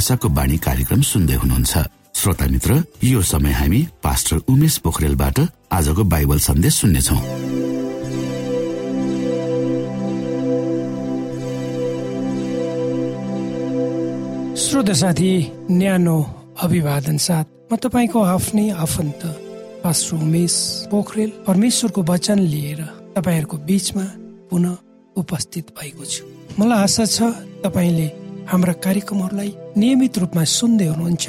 आशाको बाणी कार्यक्रम सुन्दै हुनुहुन्छ। श्रोता मित्र यो समय हामी पास्टर उमेश पोखरेलबाट आजको बाइबल सन्देश सुन्नेछौ। श्रोता साथी न्यानो अभिवादन साथ म तपाईँको आफ्नै आफन्त पास्टर उमेश पोखरेल परमेश्वरको वचन लिएर तपाईँहरूको बिचमा पुनः उपस्थित भएको छु। मलाई आशा छ तपाईँले हाम्रा कार्यक्रमहरूलाई नियमित रूपमा सुन्दै हुनुहुन्छ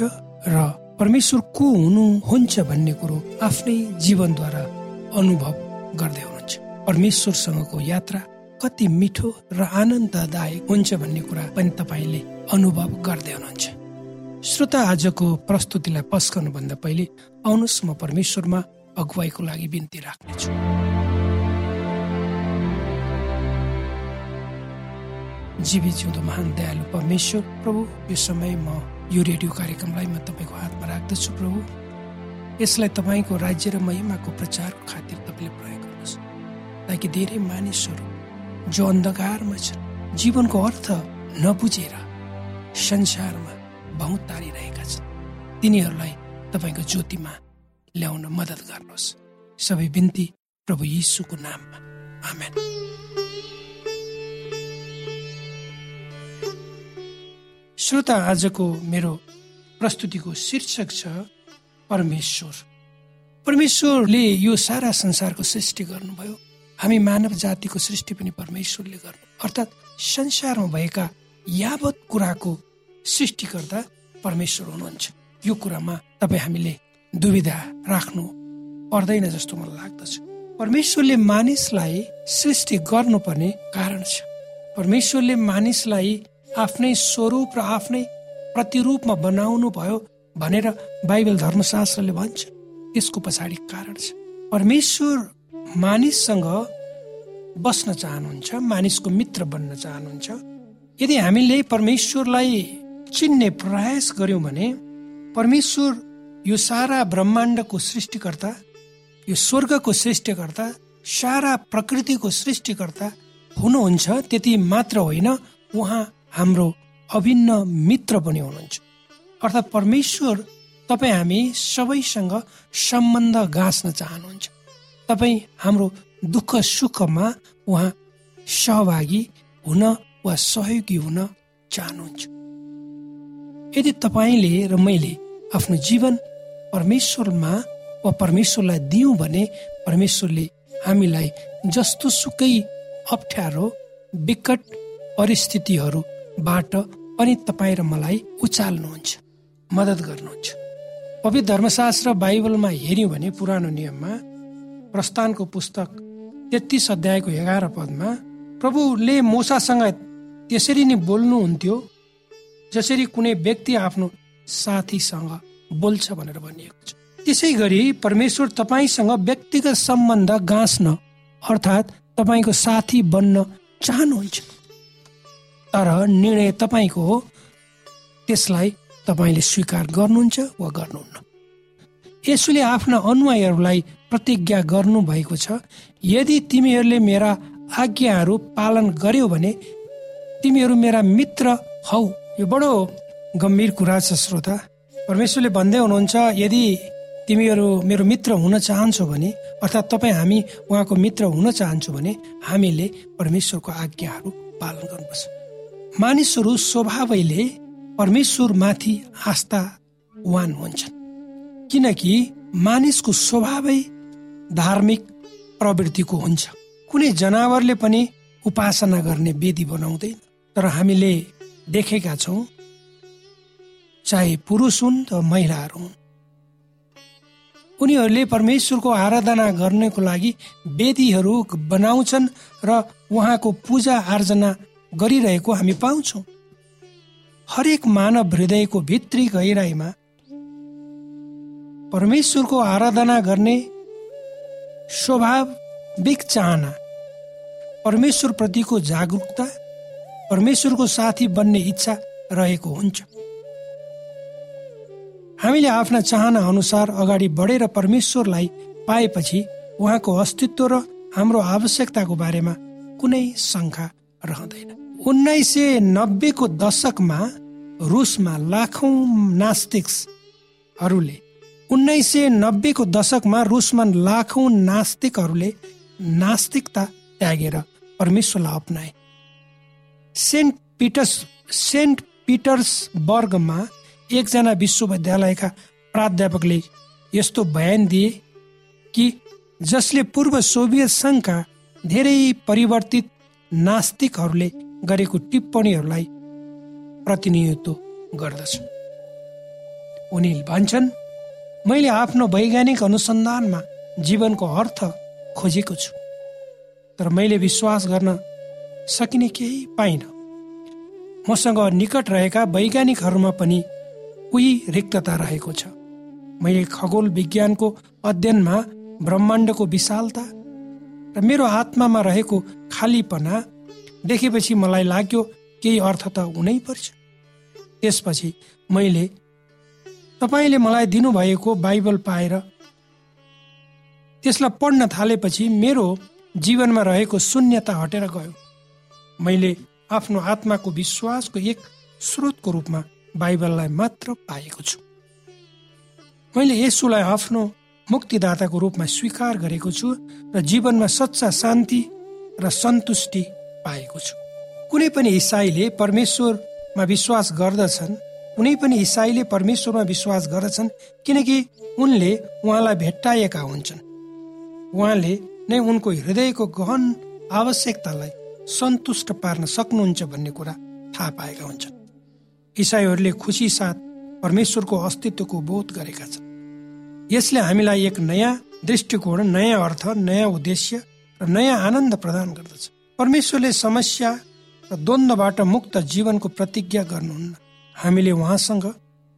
र परमेश्वर को हुनुहुन्छ भन्ने कुरो आफ्नै जीवनद्वारा अनुभव गर्दै हुनुहुन्छ। परमेश्वरसँगको यात्रा कति मिठो र आनन्ददायक हुन्छ भन्ने कुरा पनि तपाईँले अनुभव गर्दै हुनुहुन्छ। श्रोता आजको प्रस्तुतिलाई पस्कनुभन्दा पहिले आउनुहोस् म परमेश्वरमा अगुवाईको लागि बिन्ती राख्नेछु। जीवी जिउँदो महान दयालु परमेश्वर प्रभु। यो समय म यो रेडियो कार्यक्रमलाई म तपाईँको हातमा राख्दछु प्रभु। यसलाई तपाईँको राज्य र महिमाको प्रचारको खातिर तपाईँले प्रयोग गर्नुहोस्। ताकि धेरै मानिसहरू जो अन्धकारमा छन् जीवनको अर्थ नबुझेर संसारमा बहुत तारिरहेका छन् तिनीहरूलाई तपाईँको ज्योतिमा ल्याउन मद्दत गर्नुहोस्। सबै बिन्ती प्रभु यीशुको नाममा। आमेन। श्रोता आजको मेरो प्रस्तुतिको शीर्षक छ परमेश्वर। परमेश्वरले यो सारा संसारको सृष्टि गर्नुभयो। हामी मानव जातिको सृष्टि पनि परमेश्वरले गर्नु। अर्थात् संसारमा भएका यावत कुराको सृष्टि गर्दा परमेश्वर हुनुहुन्छ। यो कुरामा तपाईँ हामीले दुविधा राख्नु पर्दैन जस्तो मलाई लाग्दछ। परमेश्वरले मानिसलाई सृष्टि गर्नुपर्ने कारण छ। परमेश्वरले मानिसलाई आफ्नै स्वरूप र आफ्नै प्रतिरूपमा बनाउनु भयो भनेर बाइबल धर्मशास्त्रले भन्छ। यसको पछाडि कारण छ। परमेश्वर मानिससँग बस्न चाहनुहुन्छ मानिसको मित्र बन्न चाहनुहुन्छ। यदि हामीले परमेश्वरलाई चिन्ने प्रयास गर्यौँ भने परमेश्वर यो सारा ब्रह्माण्डको सृष्टिकर्ता यो स्वर्गको सृष्टिकर्ता सारा प्रकृतिको सृष्टिकर्ता हुनुहुन्छ त्यति मात्र होइन उहाँ हाम्रो अभिन्न मित्र पनि हुनुहुन्छ। अर्थात् परमेश्वर तपाईँ हामी सबैसँग सम्बन्ध गाँच्न चाहनुहुन्छ। तपाईँ हाम्रो दुःख सुखमा उहाँ सहभागी हुन वा सहयोगी हुन चाहनुहुन्छ। यदि तपाईँले र मैले आफ्नो जीवन परमेश्वरमा वा परमेश्वरलाई दियौँ भने परमेश्वरले हामीलाई जस्तो सुकै अप्ठ्यारो विकट परिस्थितिहरूबाट पनि तपाईँ र मलाई उचाल्नुहुन्छ मद्दत गर्नुहुन्छ। पवित्र धर्मशास्त्र बाइबलमा हेऱ्यौँ भने पुरानो नियममा प्रस्थानको पुस्तक तेत्तिस अध्यायको एघार पदमा प्रभुले मोसासँग त्यसरी नै बोल्नुहुन्थ्यो जसरी कुनै व्यक्ति आफ्नो साथीसँग बोल्छ भनेर भनिएको छ। त्यसै गरी परमेश्वर तपाईँसँग व्यक्तिगत सम्बन्ध गाँच्न अर्थात् तपाईँको साथी बन्न चाहनुहुन्छ। तर निर्णय तपाईँको हो। त्यसलाई तपाईँले स्वीकार गर्नुहुन्छ वा गर्नुहुन्न। यसुले आफ्ना अनुयायीहरूलाई प्रतिज्ञा गर्नु भएको छ। यदि तिमीहरूले मेरा आज्ञाहरू पालन गर्यो भने तिमीहरू मेरा मित्र हौ। यो बडो गम्भीर कुरा छ श्रोता। परमेश्वरले भन्दै हुनुहुन्छ यदि तिमीहरू मेरो मित्र हुन चाहन्छौ भने अर्थात् तपाईँ हामी उहाँको मित्र हुन चाहन्छौँ भने हामीले परमेश्वरको आज्ञाहरू पालन गर्नुपर्छ। मानिसहरू स्वभावैले परमेश्वरमाथि आस्थावान हुन्छन्। किनकि मानिसको स्वभावै धार्मिक प्रवृत्तिको हुन्छ। कुनै जनावरले पनि उपासना गर्ने वेदी बनाउँदैन। तर हामीले देखेका छौँ चाहे पुरुष हुन् त महिलाहरू हुन्। उनीहरूले परमेश्वरको आराधना गर्नको लागि वेदीहरू बनाउँछन् र उहाँको पूजा आर्जना गरिरहेको हामी पाउँछौँ। हरेक मानव हृदयको भित्री गहिराईमा परमेश्वरको आराधना गर्ने स्वाभाविक चाहना परमेश्वर प्रतिको जागरुकता परमेश्वरको साथी बन्ने इच्छा रहेको हुन्छ। हामीले आफ्ना चाहना अनुसार अगाडि बढेर परमेश्वरलाई पाएपछि उहाँको अस्तित्व र हाम्रो आवश्यकताको बारेमा कुनै शङ्का रहँदैन। उन्नाइस सय नब्बेको दशकमा रुसमा लाखौं नास्तिक्सहरूले उन्नाइस सय नब्बेको दशकमा रुसमा लाखौं नास्तिकहरूले नास्तिकता त्यागेर परमेश्वरलाई अप्नाए। सेन्ट पिटर्स सेन्ट पिटर्सबर्गमा एकजना विश्वविद्यालयका प्राध्यापकले यस्तो बयान दिए कि जसले पूर्व सोभियत सङ्घका धेरै परिवर्तित नास्तिकहरूले गरेको टिप्पणीहरूलाई प्रतिनिधित्व गर्दछ। उनी भन्छन् मैले आफ्नो वैज्ञानिक अनुसन्धानमा जीवनको अर्थ खोजेको छु तर मैले विश्वास गर्न सकिने केही पाइन। मसँग निकट रहेका वैज्ञानिकहरूमा पनि उही रिक्तता रहेको छ। मैले खगोल विज्ञानको अध्ययनमा ब्रह्माण्डको विशालता र मेरो आत्मामा रहेको खालीपना देखेपछि मलाई लाग्यो केही अर्थ त हुनै पर्छ। त्यसपछि मैले तपाईँले मलाई दिनुभएको बाइबल पाएर त्यसलाई पढ्न थालेपछि मेरो जीवनमा रहेको शून्यता हटेर गयो। मैले आफ्नो आत्माको विश्वासको एक स्रोतको रूपमा बाइबललाई मात्र पाएको छु। मैले यसुलाई आफ्नो मुक्तिदाताको रूपमा स्वीकार गरेको छु र जीवनमा सच्चा शान्ति र सन्तुष्टि पाएको छु। कुनै पनि इसाईले परमेश्वरमा विश्वास गर्दछन् कुनै पनि इसाईले परमेश्वरमा विश्वास गर्दछन् किनकि उनले उहाँलाई भेट्टाएका हुन्छन्। उहाँले नै उनको हृदयको गहन आवश्यकतालाई सन्तुष्ट पार्न सक्नुहुन्छ भन्ने कुरा थाहा पाएका हुन्छन्। इसाईहरूले खुसी साथ परमेश्वरको अस्तित्वको बोध गरेका छन्। यसले हामीलाई एक नयाँ दृष्टिकोण नयाँ अर्थ नयाँ उद्देश्य र नयाँ आनन्द प्रदान गर्दछ। परमेश्वरले समस्या र द्वन्द्वबाट मुक्त जीवनको प्रतिज्ञा गर्नुहुन्न। हामीले उहाँसँग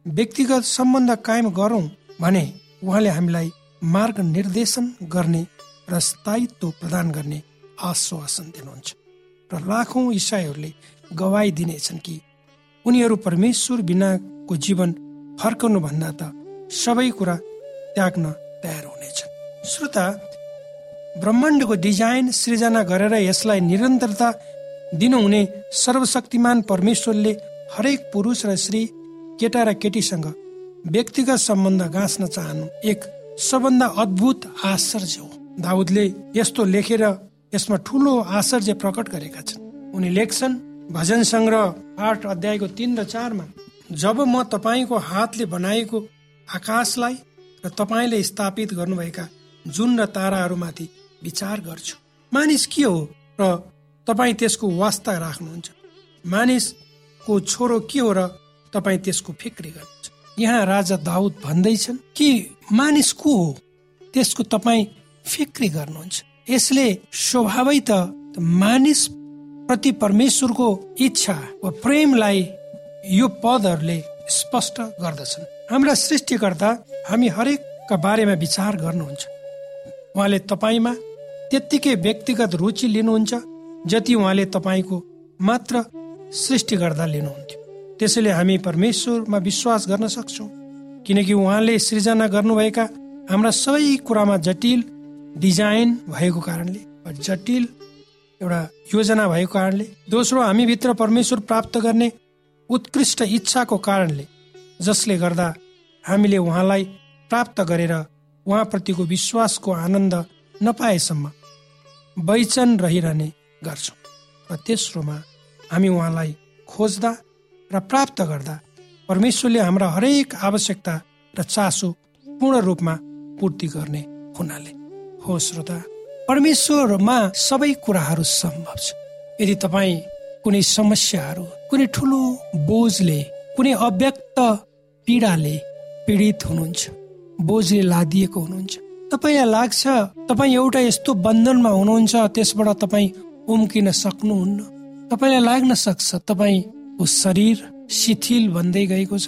व्यक्तिगत सम्बन्ध कायम गरौँ भने उहाँले हामीलाई मार्ग निर्देशन गर्ने र स्थायित्व प्रदान गर्ने आश्वासन दिनुहुन्छ। र लाखौँ इसाईहरूले गवाई दिनेछन् कि उनीहरू परमेश्वर बिनाको जीवन फर्काउनु भन्दा त सबै कुरा त्याग्न तयार हुनेछन्। श्रोता ब्रह्माण्डको डिजाइन सृजना गरेर यसलाई निरन्तरता दिनुहुने सर्वशक्तिमान परमेश्वरले हरेक पुरुष र श्री केटा र केटीसँग व्यक्तिगत सम्बन्ध गाँच्न चाहनु एक सबभन्दा अद्भुत आश्चर्य हो। दाउदले यस्तो लेखेर यसमा ठुलो आश्चर्य प्रकट गरेका छन्। उनी लेख्छन् भजन सङ्ग्रह आठ अध्यायको तिन र चारमा जब म तपाईँको हातले बनाएको आकाशलाई र तपाईँले स्थापित गर्नुभएका जुन र ताराहरूमाथि विचार गर्छु। मानिस के हो र तपाईँ त्यसको वास्ता राख्नुहुन्छ? मानिसको छोरो के हो र तपाईँ त्यसको फिक्री गर्नुहुन्छ? यहाँ राजा दाउद भन्दैछन् कि मानिस को हो? त्यसको तपाईँ फिक्री गर्नुहुन्छ। यसले स्वभावै त मानिस प्रति परमेश्वरको इच्छा वा प्रेमलाई यो पदहरूले स्पष्ट गर्दछन्। हाम्रा सृष्टिकर्ता हामी हरेकका बारेमा विचार गर्नुहुन्छ। उहाँले तपाईँमा त्यत्तिकै व्यक्तिगत रुचि लिनुहुन्छ जति उहाँले तपाईँको मात्र सृष्टि गर्दा लिनुहुन्थ्यो। त्यसैले हामी परमेश्वरमा विश्वास गर्न सक्छौँ। किनकि उहाँले सृजना गर्नुभएका हाम्रा सबै कुरामा जटिल डिजाइन भएको कारणले जटिल एउटा योजना भएको कारणले दोस्रो हामीभित्र परमेश्वर प्राप्त गर्ने उत्कृष्ट इच्छाको कारणले जसले गर्दा हामीले उहाँलाई प्राप्त गरेर उहाँप्रतिको विश्वासको आनन्द नपाएसम्म बैचन रहिरहने गर्छौँ र तेस्रोमा हामी उहाँलाई खोज्दा र प्राप्त गर्दा परमेश्वरले हाम्रा हरेक आवश्यकता र चासो पूर्ण रूपमा पूर्ति गर्ने हुनाले। हो श्रोता परमेश्वरमा सबै कुराहरू सम्भव छ। यदि तपाईँ कुनै समस्याहरू कुनै ठुलो बोझले कुनै अव्यक्त पीडाले पीडित हुनुहुन्छ बोझले लादिएको हुनुहुन्छ तपाईँलाई लाग्छ तपाईँ एउटा यस्तो बन्धनमा हुनुहुन्छ त्यसबाट तपाईँ उम्किन सक्नुहुन्न। तपाईँलाई लाग्न सक्छ तपाईँको शरीर शिथिल भन्दै गएको छ।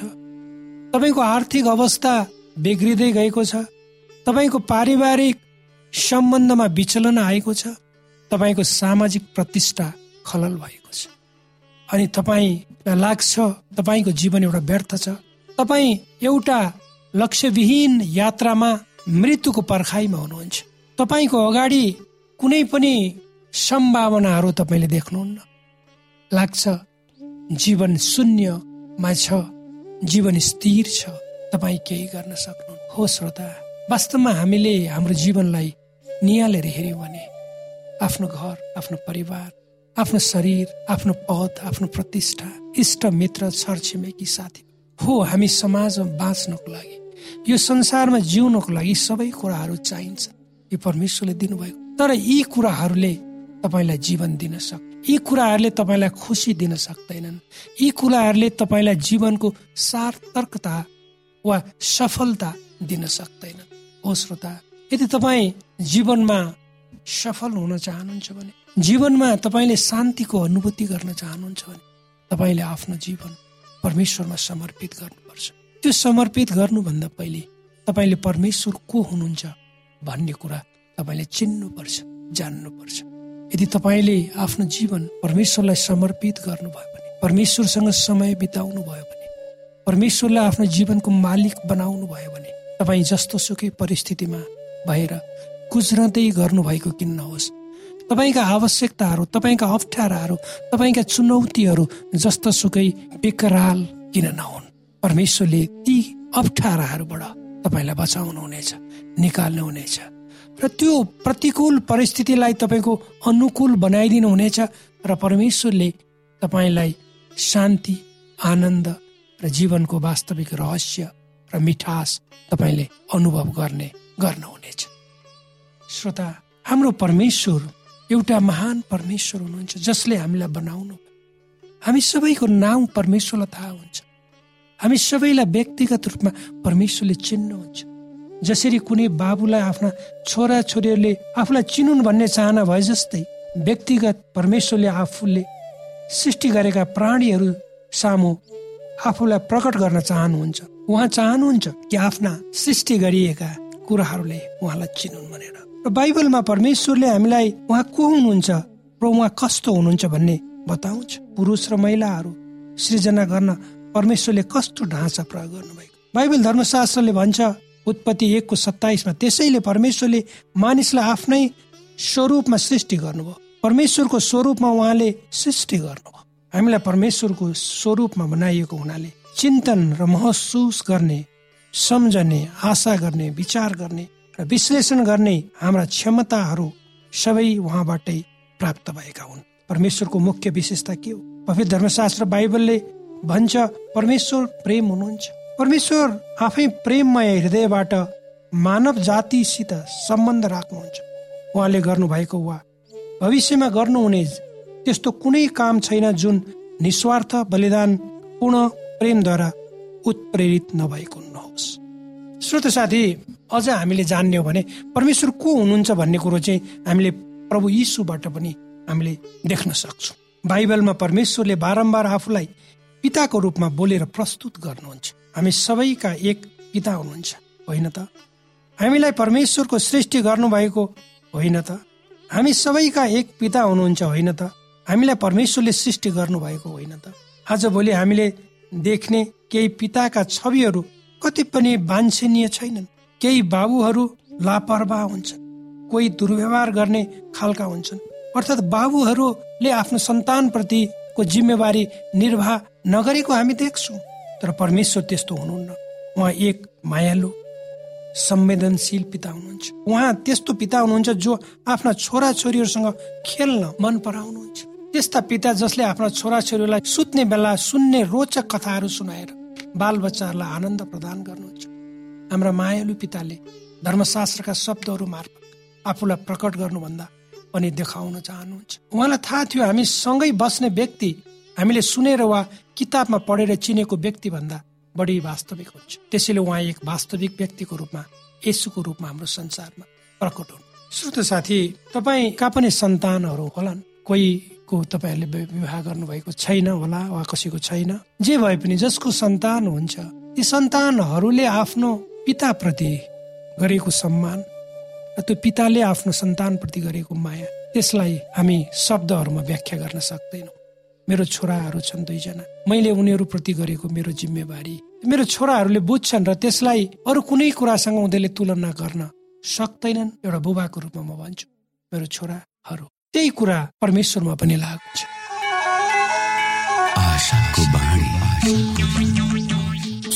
तपाईँको आर्थिक अवस्था बिग्रिँदै गएको छ। तपाईँको पारिवारिक सम्बन्धमा विचलन आएको छ। तपाईँको सामाजिक प्रतिष्ठा खलल भएको छ। अनि तपाईँलाई लाग्छ तपाईँको जीवन एउटा व्यर्थ छ। तपाईँ एउटा लक्ष्यविहीन यात्रामा मृत्युको पर्खाइमा हुनुहुन्छ। तपाईँको अगाडि कुनै पनि सम्भावनाहरू तपाईँले देख्नुहुन्न। लाग्छ जीवन शून्यमा छ जीवन स्थिर छ तपाईँ केही गर्न सक्नु हो श्रोता वास्तवमा हामीले हाम्रो जीवनलाई निहालेर हेऱ्यौँ भने आफ्नो घर आफ्नो परिवार आफ्नो शरीर आफ्नो पद आफ्नो प्रतिष्ठा इष्ट मित्र छरछिमेकी साथी हो हामी समाजमा बाँच्नको लागि। यो संसारमा जिउनको लागि सबै कुराहरू चाहिन्छ। यो परमेश्वरले दिनुभएको। तर यी कुराहरूले तपाईँलाई जीवन दिन सक्छ। यी कुराहरूले तपाईँलाई खुसी दिन सक्दैनन्। यी कुराहरूले तपाईँलाई जीवनको सार्थकता वा सफलता दिन सक्दैनन्। हो श्रोता यदि तपाईँ जीवनमा सफल हुन चाहनुहुन्छ भने जीवनमा तपाईँले शान्तिको अनुभूति गर्न चाहनुहुन्छ भने तपाईँले आफ्नो जीवन परमेश्वरमा समर्पित गर्नुपर्छ त्यो समर्पित गर्नुभन्दा पहिले तपाईँले परमेश्वर को हुनुहुन्छ भन्ने कुरा तपाईँले चिन्नुपर्छ जान्नुपर्छ। यदि तपाईँले आफ्नो जीवन परमेश्वरलाई समर्पित गर्नुभयो भने परमेश्वरसँग समय बिताउनु भयो भने परमेश्वरलाई आफ्नो जीवनको मालिक बनाउनु भयो भने तपाईँ जस्तो सुकै परिस्थितिमा भएर गुज्रदै गर्नुभएको किन नहोस् तपाईँका आवश्यकताहरू तपाईँका अप्ठ्याराहरू तपाईँका चुनौतीहरू जस्तो सुकै बेकराल किन नहुन्? परमेश्वरले ती अप्ठ्याराहरूबाट तपाईँलाई बचाउनु हुनेछ निकाल्नु हुनेछ। र त्यो प्रतिकूल परिस्थितिलाई तपाईँको अनुकूल बनाइदिनु हुनेछ र परमेश्वरले तपाईँलाई शान्ति आनन्द र जीवनको वास्तविक रहस्य र मिठास तपाईँले अनुभव गर्ने गर्नुहुनेछ। श्रोता हाम्रो परमेश्वर एउटा महान परमेश्वर हुनुहुन्छ जसले हामीलाई बनाउनु हामी सबैको नाउँ परमेश्वरलाई थाहा हुन्छ। हामी सबैलाई व्यक्तिगत रूपमा परमेश्वरले चिन्नुहुन्छ। जसरी कुनै बाबुलाई आफ्ना छोरा छोरीहरूले आफूलाई चिनुन् भन्ने चाहना भए जस्तै व्यक्तिगत परमेश्वरले आफूले सृष्टि गरेका प्राणीहरू सामु आफूलाई प्रकट गर्न चाहनुहुन्छ। उहाँ चाहनुहुन्छ कि आफ्ना सृष्टि गरिएका कुराहरूले उहाँलाई चिनुन् भनेर। बाइबलमा परमेश्वरले हामीलाई उहाँ को हुनुहुन्छ र उहाँ कस्तो हुनुहुन्छ भन्ने बताउँछ। पुरुष र महिलाहरू सृजना गर्न परमेश्वरले कस्तो ढाँचा प्रयोग गर्नुभएको? बाइबल धर्मशास्त्रले भन्छ उत्पत्ति एकको सत्ताइसमा त्यसैले परमेश्वरले मानिसलाई आफ्नै स्वरूपमा सृष्टि गर्नुभयो। परमेश्वरको स्वरूपमा उहाँले सृष्टि गर्नुभयो। हामीलाई परमेश्वरको स्वरूपमा बनाइएको हुनाले चिन्तन र महसुस गर्ने सम्झने आशा गर्ने विचार गर्ने र विश्लेषण गर्ने हाम्रा क्षमताहरू सबै उहाँबाटै प्राप्त भएका हुन्। परमेश्वरको मुख्य विशेषता के हो? पवित्र धर्मशास्त्र बाइबलले भन्छ परमेश्वर प्रेम हुनुहुन्छ। परमेश्वर आफै प्रेममय हृदयबाट मानव जातिसित सम्बन्ध राख्नुहुन्छ। उहाँले गर्नुभएको वा भविष्यमा गर्नुहुने त्यस्तो कुनै काम छैन जुन निस्वार्थ बलिदान पूर्ण प्रेमद्वारा उत्प्रेरित नभएको नहोस् श्रोत साथी अझ हामीले जान्ने हो भने परमेश्वर को हुनुहुन्छ भन्ने कुरो चाहिँ हामीले प्रभु यीशुबाट पनि हामीले देख्न सक्छौँ। बाइबलमा परमेश्वरले बारम्बार आफूलाई पिताको रूपमा बोलेर प्रस्तुत गर्नुहुन्छ। हामी सबैका एक पिता हुनुहुन्छ होइन त? हामीलाई परमेश्वरको सृष्टि गर्नुभएको होइन त? हामी सबैका एक पिता हुनुहुन्छ होइन त? हामीलाई परमेश्वरले सृष्टि गर्नुभएको होइन त? आज भोलि हामीले देख्ने केही पिताका छविहरू कति पनि वाञ्छनीय छैनन्। केही बाबुहरू लापरवाह हुन्छन्। कोही दुर्व्यवहार गर्ने खालका हुन्छन्। अर्थात् बाबुहरूले आफ्नो सन्तानप्रतिको जिम्मेवारी निर्वाह नगरेको हामी देख्छौँ तर परमेश्वर त्यस्तो हुनुहुन्न। उहाँ एक मायालु संवेदनशील पिता हुनुहुन्छ। उहाँ त्यस्तो पिता हुनुहुन्छ जो आफ्ना छोरा छोरीहरूसँग खेल्न मन पराउनुहुन्छ। त्यस्ता पिता जसले आफ्ना छोरा छोरीलाई सुत्ने बेला सुन्ने रोचक कथाहरू सुनाएर बाल बच्चाहरूलाई आनन्द प्रदान गर्नुहुन्छ। हाम्रा मायालु पिताले धर्मशास्त्रका शब्दहरू मार्फत आफूलाई प्रकट गर्नुभन्दा पनि देखाउन चाहनुहुन्छ। उहाँलाई थाहा थियो हामी सँगै बस्ने व्यक्ति हामीले सुनेर वा किताबमा पढेर चिनेको व्यक्ति भन्दा बढी वास्तविक हुन्छ। त्यसैले उहाँ एक वास्तविक व्यक्तिको रूपमा यसुको रूपमा हाम्रो संसारमा प्रकट हुनु। श्रोत साथी तपाईँका पनि सन्तानहरू होलान्? कोहीको तपाईँहरूले विवाह गर्नुभएको छैन होला वा कसैको छैन? जे भए पनि जसको सन्तान हुन्छ ती सन्तानहरूले आफ्नो पिताप्रति गरेको सम्मान र त्यो पिताले आफ्नो सन्तानप्रति गरेको माया त्यसलाई हामी शब्दहरूमा व्याख्या गर्न सक्दैनौँ। मेरो छोराहरू छन् दुईजना। मैले उनीहरूप्रति गरेको मेरो जिम्मेवारी। मेरो छोराहरूले बुझ्छन् र त्यसलाई अरू कुनै कुरासँग उनीहरूले तुलना गर्न सक्दैनन्। एउटा बुबाको रूपमा म भन्छु मेरो छोराहरू त्यही कुरा परमेश्वरमा पनि लागु छ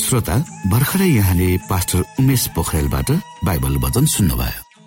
श्रोता भर्खरै यहाँले पास्टर उमेश पोखरेलबाट बाइबल वचन सुन्नुभयो।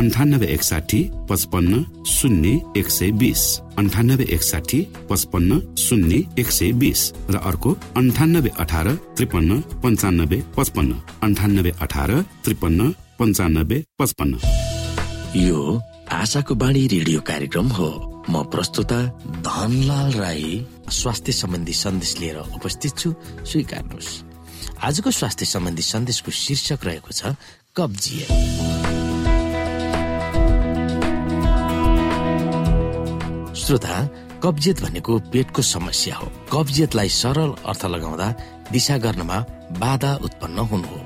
अन्ठानब्बे एकसाठी पचपन्न शून्य एक सय बिस। अन्ठानब्बे एकसाठी पचपन्न शून्य एक सय बिस। र अर्को अन्ठानब्बे अठार त्रिपन्न पन्चानब्बे पचपन्न। अन्ठानब्बे अठार त्रिपन्न पन्चानब्बे पचपन्न। यो आशाको बाणी रेडियो कार्यक्रम हो। म प्रस्तुता धनलाल राई स्वास्थ्य सम्बन्धी सन्देश लिएर उपस्थित छु। स्वीकार्नुहोस्। आजको स्वास्थ्य सम्बन्धी सन्देशको शीर्षक रहेको छ कब्जियत। श्रोता कब्जियत भनेको पेटको समस्या हो। कब्जियतलाई सरल अर्थ लगाउँदा दिशा गर्नमा बाधा उत्पन्न हुनु हो।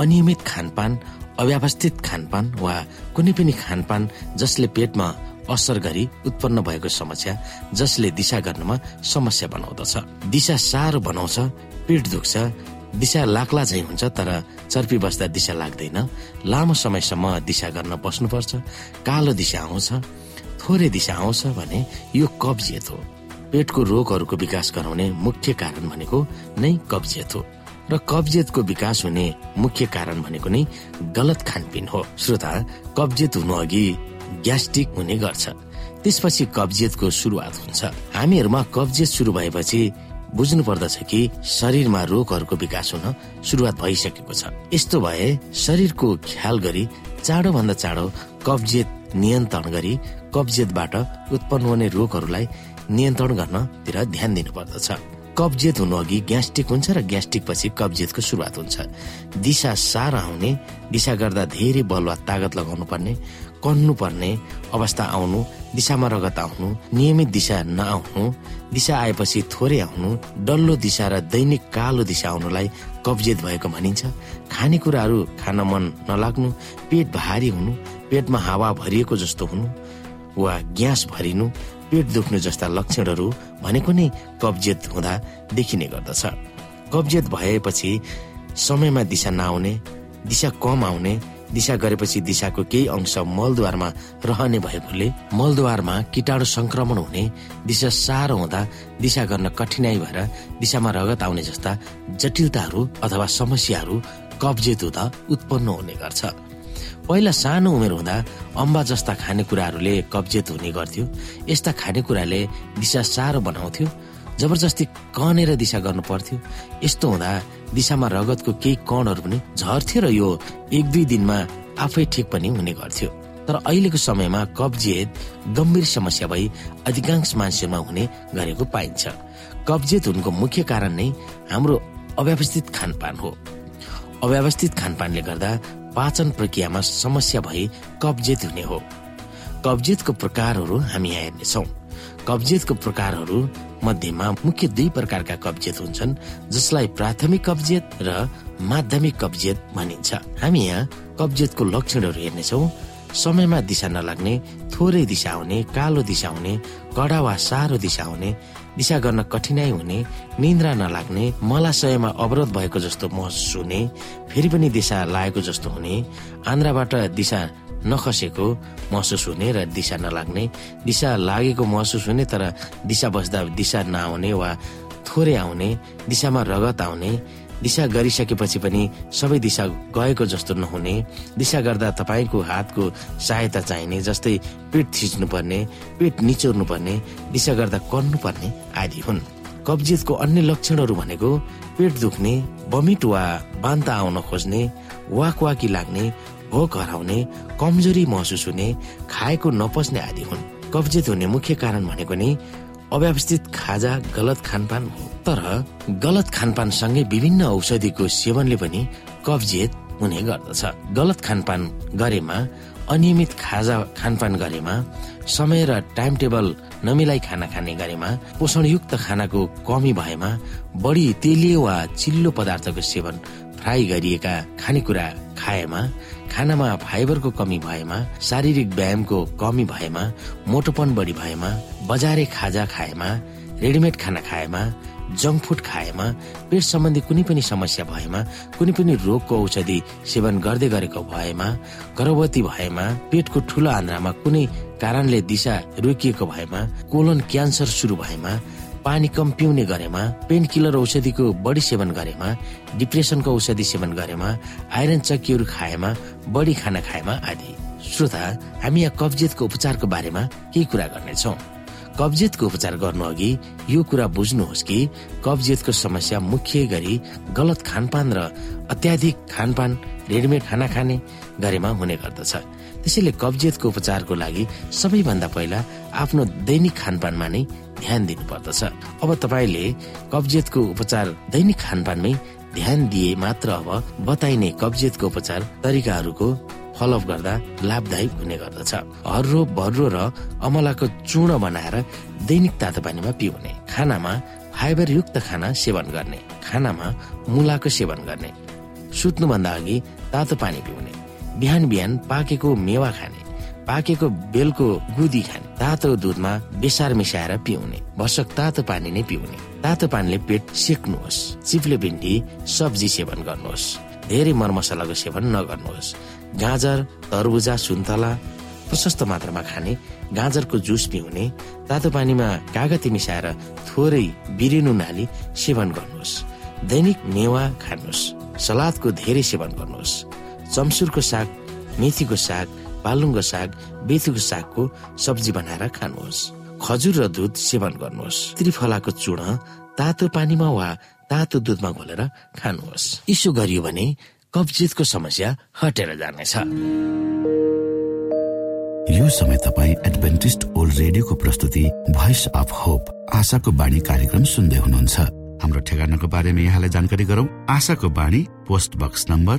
अनियमित खानपान अव्यवस्थित खानपान वा कुनै पनि खानपान जसले पेटमा असर गरी उत्पन्न भएको समस्या जसले दिशा गर्नमा समस्या बनाउँदछ। दिशा साह्रो बनाउँछ पेट दुख्छ। दिशा लाग्ला झै हुन्छ तर चर्पी बस्दा दिशा लाग्दैन। लामो समयसम्म दिशा गर्न बस्नुपर्छ। कालो दिशा आउँछ। थोरै दिशा आउँछ भने यो कब्जियत हो। पेटको रोगहरूको विकास गराउने मुख्य कारण भनेको नै कब्जियत हो र कब्जियतको विकास हुने मुख्य कारण भनेको नै गलत खानपिन हो। श्रोता कब्जियत हुनु अघि ग्यास्ट्रिक हुने गर्छ। त्यसपछि कब्जियतको सुरुवात हुन्छ। हामीहरूमा कब्जियत सुरु भएपछि बुझ्नु पर्दछ कि शरीरमा रोगहरूको विकास हुन सुरुवात भइसकेको छ। यस्तो भए शरीरको ख्याल गरी चाँडो भन्दा चाँडो कब्जियत नियन्त्रण गरी कब्जियतबाट उत्पन्न हुने रोगहरूलाई नियन्त्रण गर्नतिर ध्यान दिनु पर्दछ कब्जियत हुनु अघि ग्यास्ट्रिक हुन्छ र ग्यास्ट्रिक पछि कब्जियतको सुरुवात हुन्छ। दिशा सार आउने दिशा गर्दा धेरै बल वा तागत लगाउनु पर्ने कन्नु पर्ने अवस्था आउनु दिशामा रगत आउनु नियमित दिशा नआउनु दिशा आएपछि थोरै आउनु डल्लो दिशा र दैनिक कालो दिशा आउनुलाई कब्जियत भएको भनिन्छ। खानेकुराहरू खान मन नलाग्नु पेट भारी हुनु पेटमा हावा भरिएको जस्तो हुनु वा ग्यास भरिनु पेट दुख्नु जस्ता लक्षणहरू भनेको नै कब्जियत हुँदा देखिने गर्दछ। कब्जियत भएपछि समयमा दिशा नआउने दिशा कम आउने दिशा गरेपछि दिशाको केही अंश मलद्वारमा रहने भएकोले मलद्वारमा कीटाणु संक्रमण हुने दिशा साह्रो हुँदा दिशा गर्न कठिनाई भएर दिशामा रगत आउने जस्ता जटिलताहरू अथवा समस्याहरू कब्जियत हुँदा उत्पन्न हुने गर्छ। पहिला सानो उमेर हुँदा अम्बा जस्ता खानेकुराहरूले कब्जियत हुने गर्थ्यो। यस्ता खानेकुराले दिशा साह्रो बनाउँथ्यो जबरजस्ती कनेर दिशा गर्नु पर्थ्यो। यस्तो हुँदा दिशामा रगतको केही कणहरू पनि झर्थ्यो र यो एक दुई दिनमा आफै ठिक पनि हुने गर्थ्यो। तर अहिलेको समयमा कब्जियत गम्भीर समस्या भई अधिकांश मान्छेमा हुने गरेको पाइन्छ। कब्जियत हुनुको मुख्य कारण नै हाम्रो अव्यवस्थित खानपान हो। अव्यवस्थित खानपानले गर्दा पाचन प्रक्रियामा समस्या भई कब्जियत हुने हो। कब्जियतको प्रकारहरू हामी यहाँ हेर्नेछौ। कब्जियतको प्रकारहरू मध्येमा मुख्य दुई प्रकारका कब्जियत हुन्छन् जसलाई प्राथमिक कब्जियत र माध्यमिक कब्जियत भनिन्छ। हामी यहाँ कब्जियतको लक्षणहरू हेर्नेछौ। समयमा दिशा नलाग्ने थोरै दिशा आउने कालो दिशा हुने कडा वा साह्रो दिशा हुने दिशा गर्न कठिनाई हुने निन्द्रा नलाग्ने मलाशयमा अवरोध भएको जस्तो महसुस हुने फेरि पनि दिशा लागेको जस्तो हुने आन्द्राबाट दिशा नखसेको महसुस हुने र दिशा नलाग्ने दिशा लागेको महसुस हुने तर दिशा बस्दा दिशा नआउने वा थोरै आउने दिशामा रगत आउने दिशा गरिसकेपछि पनि सबै दिशा गएको जस्तो नहुने। दिशा गर्दा तपाईँको हातको सहायता चाहिने जस्तै पेट थिच्नु पर्ने पेट निचोर्नु पर्ने दिशा गर्दा कर्नु पर्ने आदि हुन्। कब्जियतको अन्य लक्षणहरू भनेको पेट दुख्ने बमिट वा बान्ता आउन खोज्ने वाक वाकी लाग्ने भोक हराउने कमजोरी महसुस हुने खाएको नपच्ने आदि हुन्। कब्जियत हुने मुख्य कारण भनेको नै अव्यवस्थित खाजा गलत खानपान हो तर गलत खानपान सँगै विभिन्न औषधिको सेवनले पनि कब्जियत हुने गर्दछ। गलत खानपान गरेमा अनियमित खाजा खानपान गरेमा समय र टाइम टेबल नमिलाई खाना खाने गरेमा पोषणयुक्त खानाको कमी भएमा बढी तेलियो वा चिल्लो पदार्थको सेवन फ्राई गरिएका खानेकुरा खाएमा खानामा फाइबरको कमी भएमा शारीरिक व्यायामको कमी भएमा मोटोपन बढी भएमा बजारे खाजा खाएमा रेडिमेड खाना खाएमा जङ्क फुड खाएमा पेट सम्बन्धी कुनै पनि समस्या भएमा कुनै पनि रोगको औषधि सेवन गर्दै गरेको भएमा गर्भवती भएमा पेटको ठुलो आन्द्रामा कुनै कारणले दिशा रोकिएको भएमा कोलन क्यान्सर सुरु भएमा पानी कम पिउने गरेमा पेन किलर औषधिको बढी सेवन गरेमा डिप्रेसनको औषधि सेवन गरेमा आइरन चक्कीहरू खाएमा बढी खाना खाएमा आदि। श्रोता हामी यहाँ कब्जियतको उपचारको बारेमा केही कुरा गर्नेछौँ। कब्जियतको उपचार गर्नु अघि यो कुरा बुझ्नुहोस् कि कब्जियतको समस्या मुख्य गरी गलत खानपान र अत्याधिक खानपान रेडिमेड खाना खाने गरेमा हुने गर्दछ। त्यसैले कब्जियतको उपचारको लागि सबैभन्दा पहिला आफ्नो दैनिक खानपानमा नै ध्यान दिनु पर्दछ अब तपाईँले कब्जियतको उपचार दैनिक खानपानमै ध्यान दिए मात्र अब बताइने कब्जियतको उपचार तरिकाहरूको फलोअप गर्दा लाभदायक हुने गर्दछ। हर्रो भर्रो र अमलाको चूर्ण बनाएर दैनिक तातो पानीमा पिउने। खानामा फाइबर युक्त खाना सेवन गर्ने। खानामा मुलाको सेवन गर्ने। सुत्नुभन्दा अघि तातो पानी पिउने। बिहान बिहान पाकेको मेवा खाने। पाकेको बेलको गुदी खाने तातो दुधमा बेसार मिसाएर पिउने। भर्सक तातो पानी नै पिउने। तातो पानीले पेट सेक्नुहोस्। चिप्ले भिन्डी सब्जी सेवन गर्नुहोस्। धेरै मरमसलाको सेवन नगर्नुहोस्। गाजर तरबुजा सुन्तला प्रशस्त मात्रामा खाने गाजरको जुस पिउने तातो पानीमा कागती मिसाएर थोरै बिरेनु नाली सेवन गर्नुहोस्। दैनिक मेवा खानुहोस्। सलादको धेरै सेवन गर्नुहोस्। चम्सुरको साग मेथीको साग पालुङको साग बेथुको सागको सब्जी बनाएर खानुहोस्। खजुर र दुध सेवन गर्नुहोस्। त्रिफलाको चूर्ण तातो पानीमा वा तातो दुधमा घोलेर खानुहोस्। यसो गरियो भने कब्जियतको समस्या हटेर जानेछ। यो समय तपाईँ एडभेन्टिस्ट ओल्ड रेडियोको प्रस्तुति भोइस अफ होप आशाको बाणी कार्यक्रम सुन्दै हुनुहुन्छ। हाम्रो ठेगानाको बारेमा यहाँलाई जानकारी गरौँ। आशाको बाणी पोस्ट बक्स नम्बर